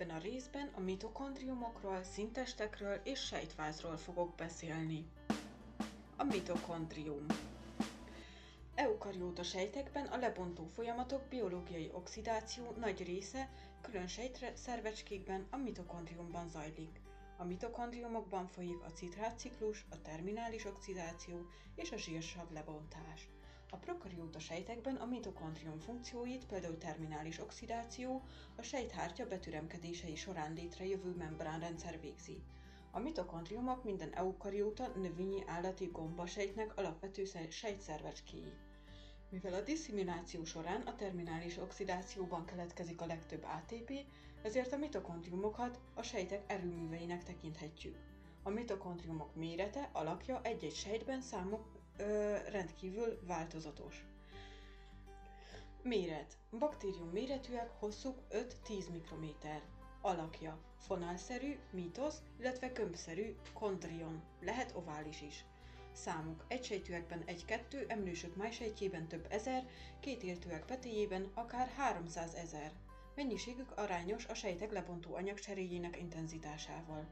Ebben a részben a mitokondriumokról, szintestekről és sejtvázról fogok beszélni. A mitokondrium Eukarióta sejtekben a lebontó folyamatok biológiai oxidáció nagy része külön sejtre szervecskékben a mitokondriumban zajlik. A mitokondriumokban folyik a citrátciklus, a terminális oxidáció és a zsírsav lebontás. A prokarióta sejtekben a mitokondrium funkcióit, például terminális oxidáció, a sejthártya betüremkedései során létrejövő membránrendszer végzi. A mitokondriumok minden eukarióta növényi állati gombasejtnek alapvető sejtszervecskéi. Mivel a disszimináció során a terminális oxidációban keletkezik a legtöbb ATP, ezért a mitokondriumokat a sejtek erőműveinek tekinthetjük. A mitokondriumok mérete, alakja egy-egy sejtben számok ö, rendkívül változatos. Méret. Baktérium méretűek, hosszuk 5-10 mikrométer. Alakja. Fonálszerű, mítosz, illetve gömbszerű, kondrion. Lehet ovális is. Számuk. Egysejtőekben 1-2, emlősök májsejtjében több ezer, kétéltőek petéjében akár 300 ezer. Mennyiségük arányos a sejtek lebontó anyagcseréjének intenzitásával.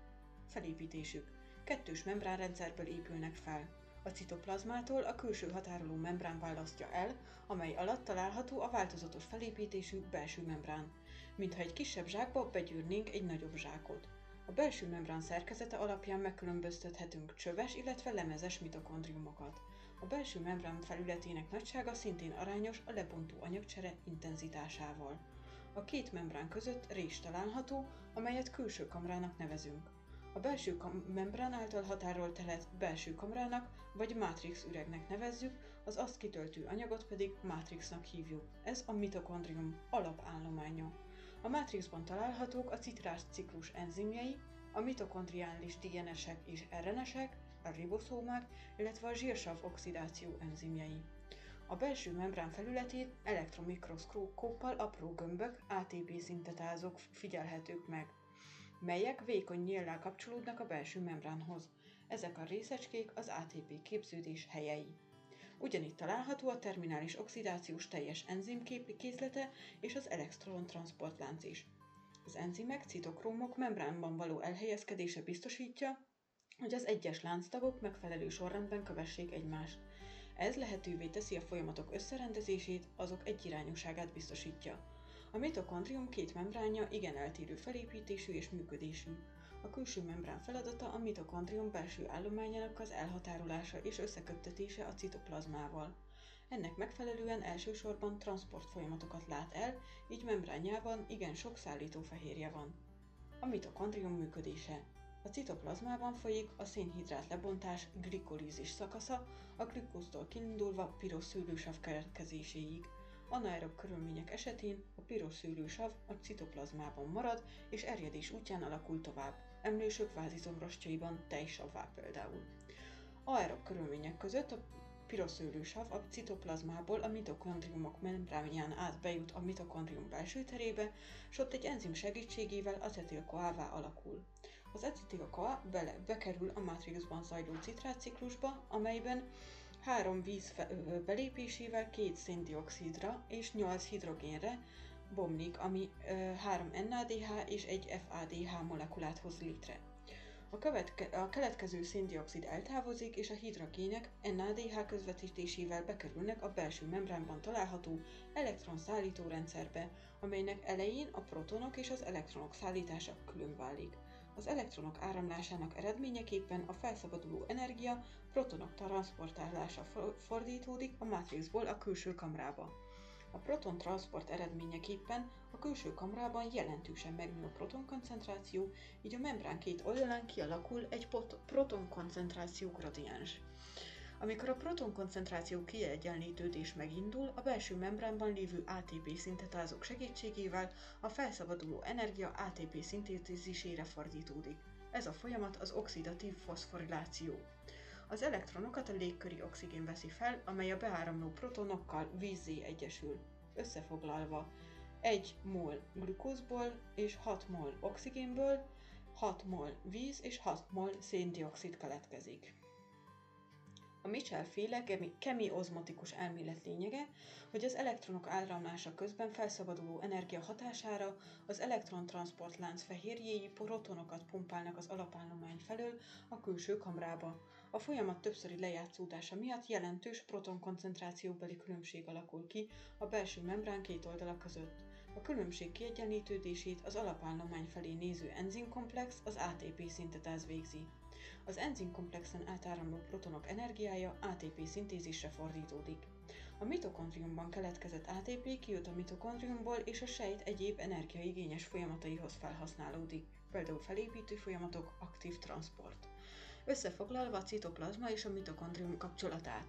Felépítésük. Kettős membránrendszerből épülnek fel. A citoplazmától a külső határoló membrán választja el, amely alatt található a változatos felépítésű belső membrán, mintha egy kisebb zsákba begyűrnénk egy nagyobb zsákot. A belső membrán szerkezete alapján megkülönböztethetünk csöves, illetve lemezes mitokondriumokat. A belső membrán felületének nagysága szintén arányos a lebontó anyagcsere intenzitásával. A két membrán között rés található, amelyet külső kamrának nevezünk. A belső membrán által határolt telet belső kamrának vagy mátrix üregnek nevezzük, az azt kitöltő anyagot pedig mátrixnak hívjuk. Ez a mitokondrium alapállománya. A mátrixban találhatók a citrás ciklus enzimjei, a mitokondriális DNS-ek és RNS-ek, a riboszómák, illetve a zsírsav oxidáció enzimjei. A belső membrán felületét elektromikroszkóppal apró gömbök, ATP szintetázók figyelhetők meg melyek vékony nyíllal kapcsolódnak a belső membránhoz. Ezek a részecskék az ATP képződés helyei. Ugyanitt található a terminális oxidációs teljes enzimkészlete és az transportlánc is. Az enzimek, citokrómok membránban való elhelyezkedése biztosítja, hogy az egyes lánctagok megfelelő sorrendben kövessék egymást. Ez lehetővé teszi a folyamatok összerendezését, azok egyirányúságát biztosítja. A mitokondrium két membránja igen eltérő felépítésű és működésű. A külső membrán feladata a mitokondrium belső állományának az elhatárolása és összeköttetése a citoplazmával. Ennek megfelelően elsősorban transport folyamatokat lát el, így membránjában igen sok szállítófehérje van. A mitokondrium működése a citoplazmában folyik a szénhidrát lebontás glikolízis szakasza, a glükóztól kiindulva piros szűrősav keletkezéséig. Anaerob körülmények esetén a piros szűrősav a citoplazmában marad, és erjedés útján alakul tovább, emlősök vázizomrostjaiban tejsavvá például. Aerob körülmények között a piroszőrősav a citoplazmából a mitokondriumok membránján át bejut a mitokondrium belső terébe, s ott egy enzim segítségével acetil-koává alakul. Az acetil-koá bele bekerül a mátrixban zajló citrátciklusba, amelyben három víz belépésével két széndiokszidra és 8 hidrogénre bomlik, ami 3 NADH és egy FADH molekulát hoz létre. A, követke, a keletkező széndiokszid eltávozik, és a hidrogének NADH közvetítésével bekerülnek a belső membránban található elektronszállító rendszerbe, amelynek elején a protonok és az elektronok szállítása külön válik. Az elektronok áramlásának eredményeképpen a felszabaduló energia protonok transportálása fordítódik a mátrixból a külső kamrába. A proton transport eredményeképpen a külső kamrában jelentősen megnő a protonkoncentráció, így a membrán két oldalán kialakul egy protonkoncentráció gradiens. Amikor a protonkoncentráció kiegyenlítődés megindul, a belső membránban lévő ATP szintetázók segítségével a felszabaduló energia ATP szintézisére fordítódik. Ez a folyamat az oxidatív foszforiláció. Az elektronokat a légköri oxigén veszi fel, amely a beáramló protonokkal vízzé egyesül. Összefoglalva, 1 mol glukózból és 6 mol oxigénből 6 mol víz és 6 mol széndiokszid keletkezik. A Mitchell-féle kemi-ozmotikus elmélet lényege, hogy az elektronok áramlása közben felszabaduló energia hatására az elektrontransportlánc fehérjéi protonokat pumpálnak az alapállomány felől a külső kamrába. A folyamat többszöri lejátszódása miatt jelentős protonkoncentrációbeli különbség alakul ki a belső membrán két oldala között. A különbség kiegyenlítődését az alapállomány felé néző enzimkomplex az ATP szintetáz végzi. Az enzimkomplexen átáramló protonok energiája ATP szintézisre fordítódik. A mitokondriumban keletkezett ATP kijut a mitokondriumból és a sejt egyéb energiaigényes folyamataihoz felhasználódik, például felépítő folyamatok, aktív transport. Összefoglalva a citoplazma és a mitokondrium kapcsolatát.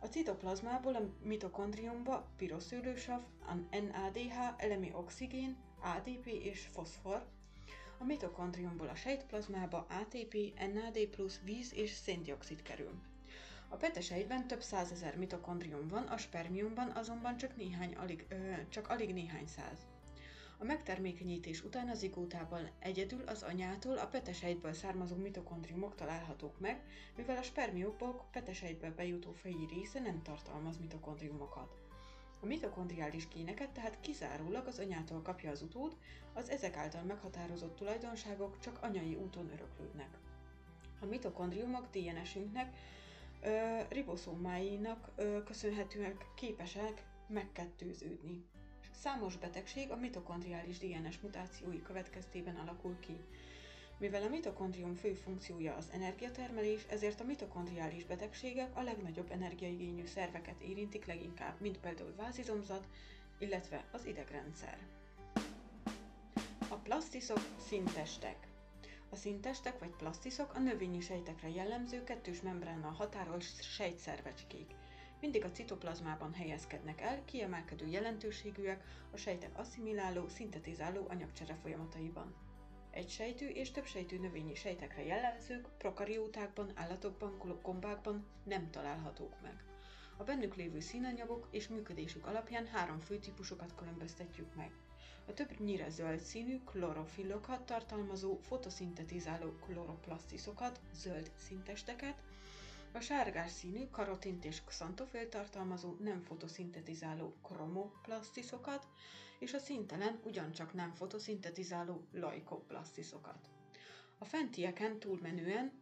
A citoplazmából a mitokondriumba piroszőlősav, NADH, elemi oxigén, ADP és foszfor, a mitokondriumból a sejtplazmába ATP, NAD+, víz és széndiokszid kerül. A petesejtben több százezer mitokondrium van, a spermiumban azonban csak, néhány, alig, ö, csak alig néhány száz. A megtermékenyítés után az zigótában egyedül az anyától a petesejtből származó mitokondriumok találhatók meg, mivel a spermiumok petesejtbe bejutó feji része nem tartalmaz mitokondriumokat. A mitokondriális géneket tehát kizárólag az anyától kapja az utód, az ezek által meghatározott tulajdonságok csak anyai úton öröklődnek. A mitokondriumok DNS-ünknek, riboszómáinak köszönhetően képesek megkettőződni. Számos betegség a mitokondriális DNS mutációi következtében alakul ki. Mivel a mitokondrium fő funkciója az energiatermelés, ezért a mitokondriális betegségek a legnagyobb energiaigényű szerveket érintik leginkább, mint például vázizomzat, illetve az idegrendszer. A plasztiszok szintestek. A szintestek vagy plasztiszok a növényi sejtekre jellemző kettős membránnal határos sejtszervecskék. Mindig a citoplazmában helyezkednek el, kiemelkedő jelentőségűek a sejtek asszimiláló, szintetizáló anyagcsere folyamataiban. Egysejtű és többsejtű növényi sejtekre jellemzők prokariótákban, állatokban, gombákban nem találhatók meg. A bennük lévő színanyagok és működésük alapján három fő típusokat különböztetjük meg. A többnyire zöld színű klorofillokat tartalmazó fotoszintetizáló kloroplasztiszokat, zöld szintesteket, a sárgás színű karotint és xantofél tartalmazó nem fotoszintetizáló kromoplasztiszokat, és a szintelen ugyancsak nem fotoszintetizáló laikoplasztiszokat. A fentieken túlmenően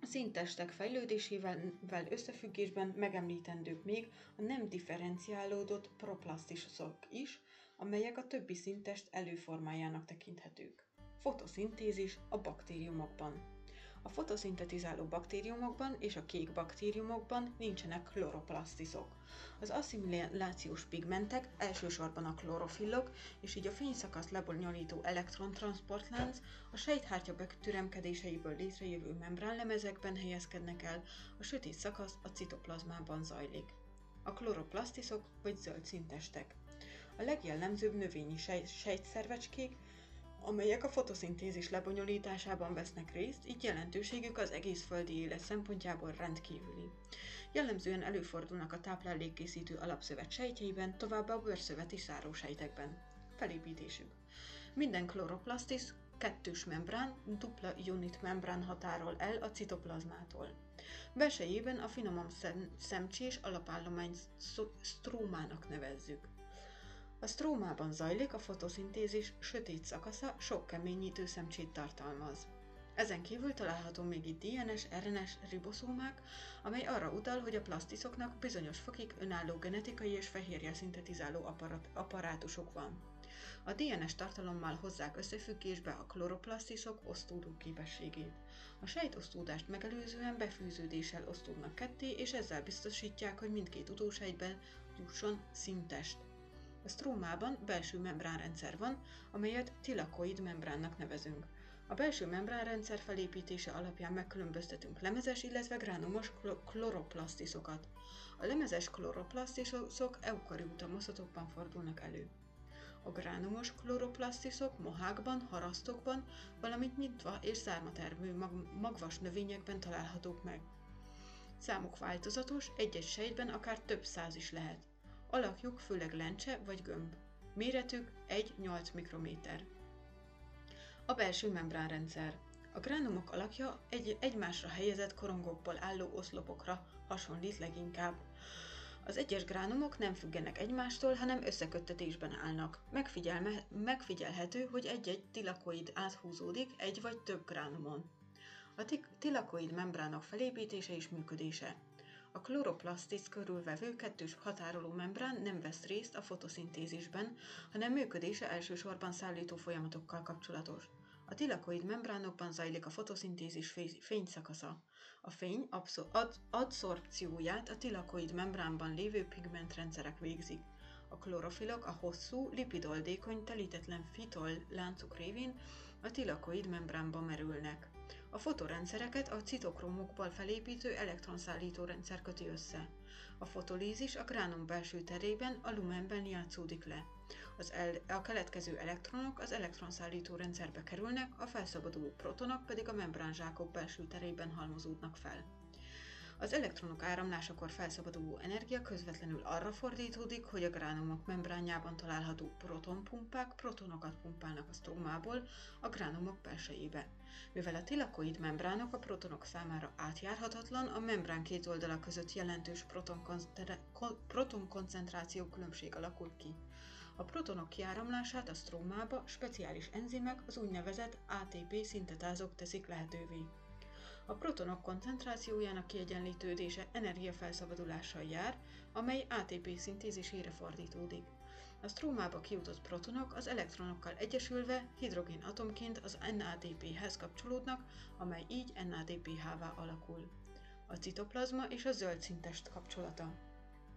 a szintestek fejlődésével összefüggésben megemlítendők még a nem differenciálódott proplasztisok is, amelyek a többi szintest előformájának tekinthetők. Fotoszintézis a baktériumokban. A fotoszintetizáló baktériumokban és a kék baktériumokban nincsenek kloroplasztiszok. Az asszimilációs pigmentek, elsősorban a klorofillok, és így a fényszakaszt lebonyolító elektrontransportlánc a sejthártya betüremkedéseiből létrejövő membránlemezekben helyezkednek el, a sötét szakasz a citoplazmában zajlik. A kloroplasztiszok vagy zöld szintestek. A legjellemzőbb növényi sejtszervecskék, amelyek a fotoszintézis lebonyolításában vesznek részt, így jelentőségük az egész földi élet szempontjából rendkívüli. Jellemzően előfordulnak a táplálékkészítő alapszövet sejtjeiben, továbbá a bőrszöveti szárósejtekben. Felépítésük. Minden kloroplasztis kettős membrán, dupla ionit membrán határol el a citoplazmától. Belsejében a finoman szemcsés alapállomány strómának nevezzük. A strómában zajlik a fotoszintézis sötét szakasza, sok keményítő szemcsét tartalmaz. Ezen kívül található még itt DNS, RNS, riboszómák, amely arra utal, hogy a plasztiszoknak bizonyos fokig önálló genetikai és fehérje szintetizáló aparat, apparátusuk van. A DNS tartalommal hozzák összefüggésbe a kloroplasztiszok osztódó képességét. A sejtosztódást megelőzően befűződéssel osztódnak ketté, és ezzel biztosítják, hogy mindkét utósejtben jusson szintest. A strómában belső membránrendszer van, amelyet tilakoid membránnak nevezünk. A belső membránrendszer felépítése alapján megkülönböztetünk lemezes, illetve gránumos kloroplasztiszokat. A lemezes kloroplasztiszok eukarióta moszatokban fordulnak elő. A gránumos kloroplasztiszok mohákban, harasztokban, valamint nyitva és szármatermő mag- magvas növényekben találhatók meg. Számuk változatos, egy-egy sejtben akár több száz is lehet. Alakjuk főleg lencse vagy gömb. Méretük 1-8 mikrométer. A belső membránrendszer. A gránumok alakja egy egymásra helyezett korongokból álló oszlopokra hasonlít leginkább. Az egyes gránumok nem függenek egymástól, hanem összeköttetésben állnak. Megfigyelme, megfigyelhető, hogy egy-egy tilakoid áthúzódik egy vagy több gránumon. A tilakoid membránok felépítése és működése. A kloroplasztis körülvevő kettős határoló membrán nem vesz részt a fotoszintézisben, hanem működése elsősorban szállító folyamatokkal kapcsolatos. A tilakoid membránokban zajlik a fotoszintézis fényszakasza. A fény adszorpcióját a tilakoid membránban lévő pigmentrendszerek végzik. A klorofilok a hosszú, lipidoldékony, telítetlen fitol láncuk révén a tilakoid membránba merülnek. A fotorendszereket a citokromokból felépítő elektronszállító rendszer köti össze. A fotolízis a gránum belső terében, a lumenben játszódik le. Az el, a keletkező elektronok az elektronszállító rendszerbe kerülnek, a felszabaduló protonok pedig a membránzsákok belső terében halmozódnak fel. Az elektronok áramlásakor felszabaduló energia közvetlenül arra fordítódik, hogy a gránumok membránjában található protonpumpák protonokat pumpálnak a strómából a gránumok belsejébe. Mivel a tilakoid membránok a protonok számára átjárhatatlan, a membrán két oldala között jelentős protonkoncentráció különbség alakul ki. A protonok kiáramlását a strómába speciális enzimek, az úgynevezett ATP szintetázók teszik lehetővé. A protonok koncentrációjának kiegyenlítődése energiafelszabbadulással jár, amely ATP szintézisére fordítódik. A strómába kijutott protonok az elektronokkal egyesülve hidrogén atomként az NADP-hez kapcsolódnak, amely így NADPH-vá alakul. A citoplazma és a zöld szintest kapcsolata.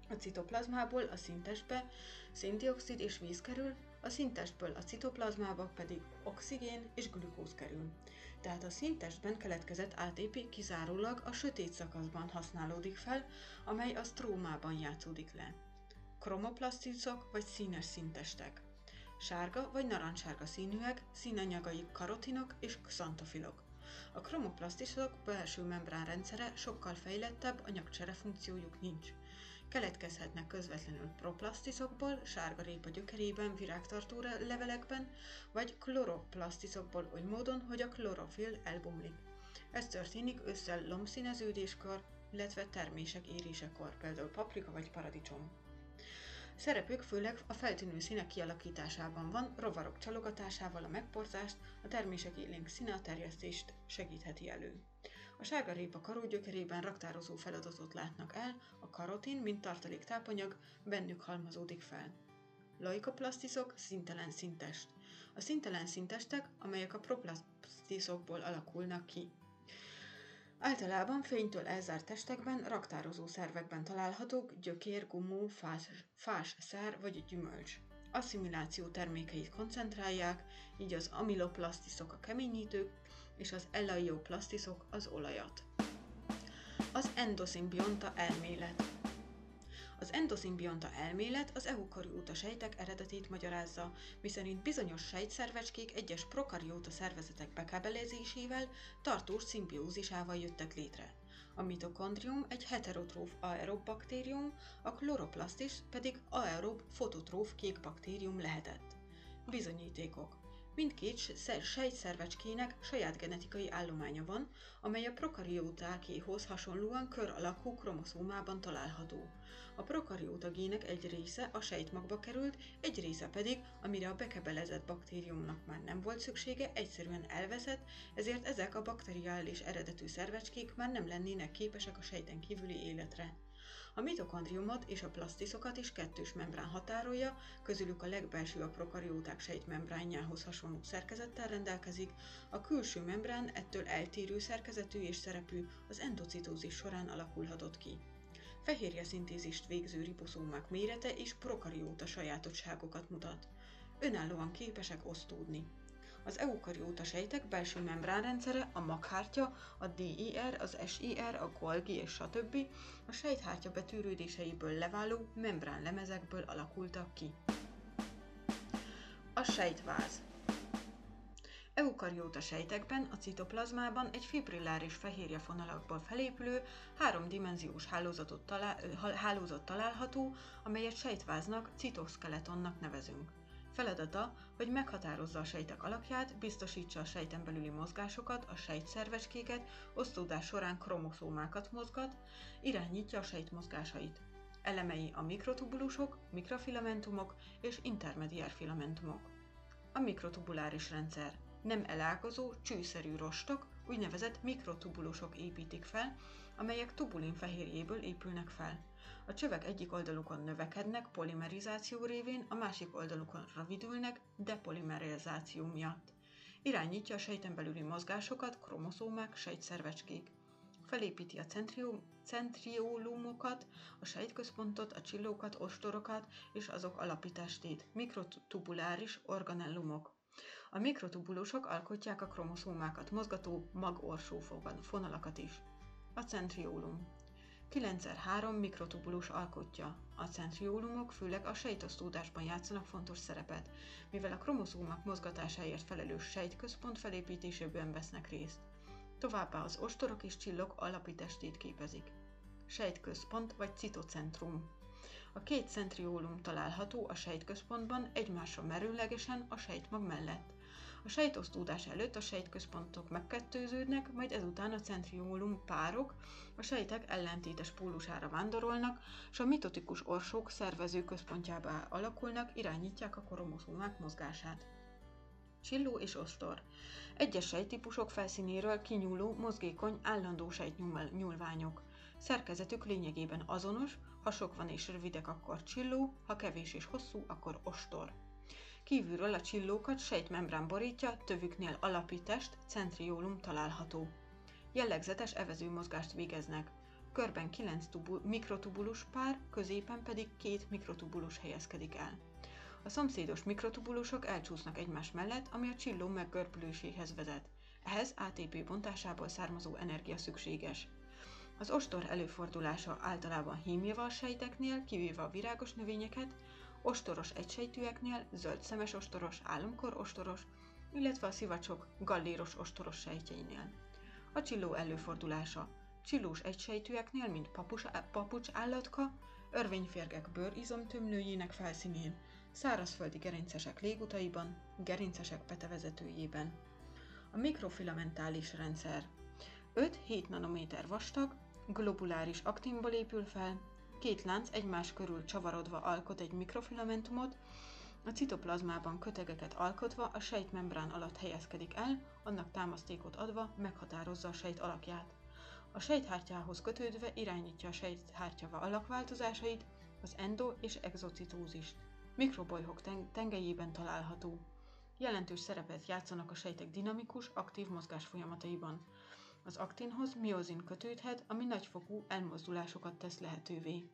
A citoplazmából a szintestbe széndiokszid és víz kerül, a szintestből a citoplazmába pedig oxigén és glükóz kerül. Tehát a szintestben keletkezett ATP kizárólag a sötét szakaszban használódik fel, amely a strómában játszódik le. Kromoplaszticok vagy színes szintestek. Sárga vagy narancssárga színűek, színanyagaik karotinok és xantofilok. A kromoplasztisok belső membránrendszere sokkal fejlettebb, anyagcsere funkciójuk nincs. Keletkezhetnek közvetlenül proplasztiszokból, sárga répa gyökerében, virágtartó levelekben, vagy kloroplasztiszokból oly módon, hogy a klorofil elbomlik. Ez történik ősszel lombszíneződéskor, illetve termések érésekor, például paprika vagy paradicsom. Szerepük főleg a feltűnő színek kialakításában van, rovarok csalogatásával a megporzást, a termések élénk színe a terjesztést segítheti elő. A sárga répa karógyökerében raktározó feladatot látnak el, a karotin, mint tartalék tápanyag, bennük halmazódik fel. Laikoplasztiszok szintelen szintest. A szintelen szintestek, amelyek a proplasztiszokból alakulnak ki. Általában fénytől elzárt testekben, raktározó szervekben találhatók gyökér, gumó, fás, fás szár vagy gyümölcs. Asszimiláció termékeit koncentrálják, így az amiloplasztiszok a keményítők, és az elaioplasztiszok az olajat. Az endoszimbionta elmélet az endoszimbionta elmélet az eukarióta sejtek eredetét magyarázza, miszerint bizonyos sejtszervecskék egyes prokarióta szervezetek bekábelezésével tartós szimbiózisával jöttek létre. A mitokondrium egy heterotróf aerob baktérium, a kloroplasztis pedig aerob fototróf kék baktérium lehetett. Bizonyítékok Mindkét sejtszervecskének saját genetikai állománya van, amely a prokariótákéhoz hasonlóan kör alakú kromoszómában található. A prokarióta gének egy része a sejtmagba került, egy része pedig, amire a bekebelezett baktériumnak már nem volt szüksége, egyszerűen elveszett, ezért ezek a bakteriális eredetű szervecskék már nem lennének képesek a sejten kívüli életre. A mitokondriumot és a plasztiszokat is kettős membrán határolja, közülük a legbelső a prokarióták sejtmembránjához hasonló szerkezettel rendelkezik, a külső membrán ettől eltérő szerkezetű és szerepű az endocitózis során alakulhatott ki. Fehérje szintézist végző riboszómák mérete és prokarióta sajátosságokat mutat. Önállóan képesek osztódni. Az eukarióta sejtek belső membránrendszere, a maghártya, a DIR, az SIR, a Golgi és stb. a sejthártya betűrődéseiből leváló membránlemezekből alakultak ki. A sejtváz Eukarióta sejtekben, a citoplazmában egy fibrilláris fehérje fonalakból felépülő, háromdimenziós hálózatot talál, hálózat található, amelyet sejtváznak, citoszkeletonnak nevezünk. Feladata, hogy meghatározza a sejtek alakját, biztosítsa a sejten belüli mozgásokat, a sejtszervecskéket, osztódás során kromoszómákat mozgat, irányítja a sejt mozgásait. Elemei a mikrotubulusok, mikrofilamentumok és intermediár filamentumok. A mikrotubuláris rendszer nem elágazó, csőszerű rostok, úgynevezett mikrotubulusok építik fel, amelyek tubulin fehérjéből épülnek fel. A csövek egyik oldalukon növekednek polimerizáció révén, a másik oldalukon rövidülnek depolimerizáció miatt. Irányítja a sejten belüli mozgásokat, kromoszómák, sejtszervecskék. Felépíti a centrium, centriólumokat, a sejtközpontot, a csillókat, ostorokat és azok alapításét, mikrotubuláris organellumok. A mikrotubulusok alkotják a kromoszómákat mozgató magorsó fonalakat is. A centriólum 9x3 mikrotubulus alkotja. A centriólumok főleg a sejtosztódásban játszanak fontos szerepet, mivel a kromoszómák mozgatásáért felelős sejtközpont felépítésében vesznek részt. Továbbá az ostorok és csillok alapítestét képezik. Sejtközpont vagy citocentrum. A két centriólum található a sejtközpontban egymásra merőlegesen a sejtmag mellett. A sejtosztódás előtt a sejtközpontok megkettőződnek, majd ezután a centriólum párok a sejtek ellentétes pólusára vándorolnak, és a mitotikus orsók szervező központjába alakulnak, irányítják a kromoszómák mozgását. Csilló és ostor. Egyes sejtípusok felszínéről kinyúló, mozgékony, állandó sejtnyúlványok. Szerkezetük lényegében azonos, ha sok van és rövidek, akkor csilló, ha kevés és hosszú, akkor ostor. Kívülről a csillókat sejtmembrán borítja, tövüknél alapítest, centriólum található. Jellegzetes evező mozgást végeznek. Körben 9 tubu- mikrotubulus pár, középen pedig két mikrotubulus helyezkedik el. A szomszédos mikrotubulusok elcsúsznak egymás mellett, ami a csilló meggörbüléséhez vezet. Ehhez ATP bontásából származó energia szükséges. Az ostor előfordulása általában hímjával sejteknél, kivéve a virágos növényeket, ostoros egysejtűeknél, zöld szemes ostoros, álomkor ostoros, illetve a szivacsok galléros ostoros sejtjeinél. A csilló előfordulása csillós egysejtűeknél, mint papus, papucs állatka, örvényférgek bőrizomtömlőjének felszínén, szárazföldi gerincesek légutaiban, gerincesek petevezetőjében. A mikrofilamentális rendszer 5-7 nanométer vastag, globuláris aktinból épül fel, két lánc egymás körül csavarodva alkot egy mikrofilamentumot, a citoplazmában kötegeket alkotva a sejtmembrán alatt helyezkedik el, annak támasztékot adva meghatározza a sejt alakját. A sejthártyához kötődve irányítja a sejthártya alakváltozásait, az endo- és exocitózist. Mikrobolyhok tengelyében található. Jelentős szerepet játszanak a sejtek dinamikus, aktív mozgás folyamataiban. Az aktinhoz miozin kötődhet, ami nagyfokú elmozdulásokat tesz lehetővé.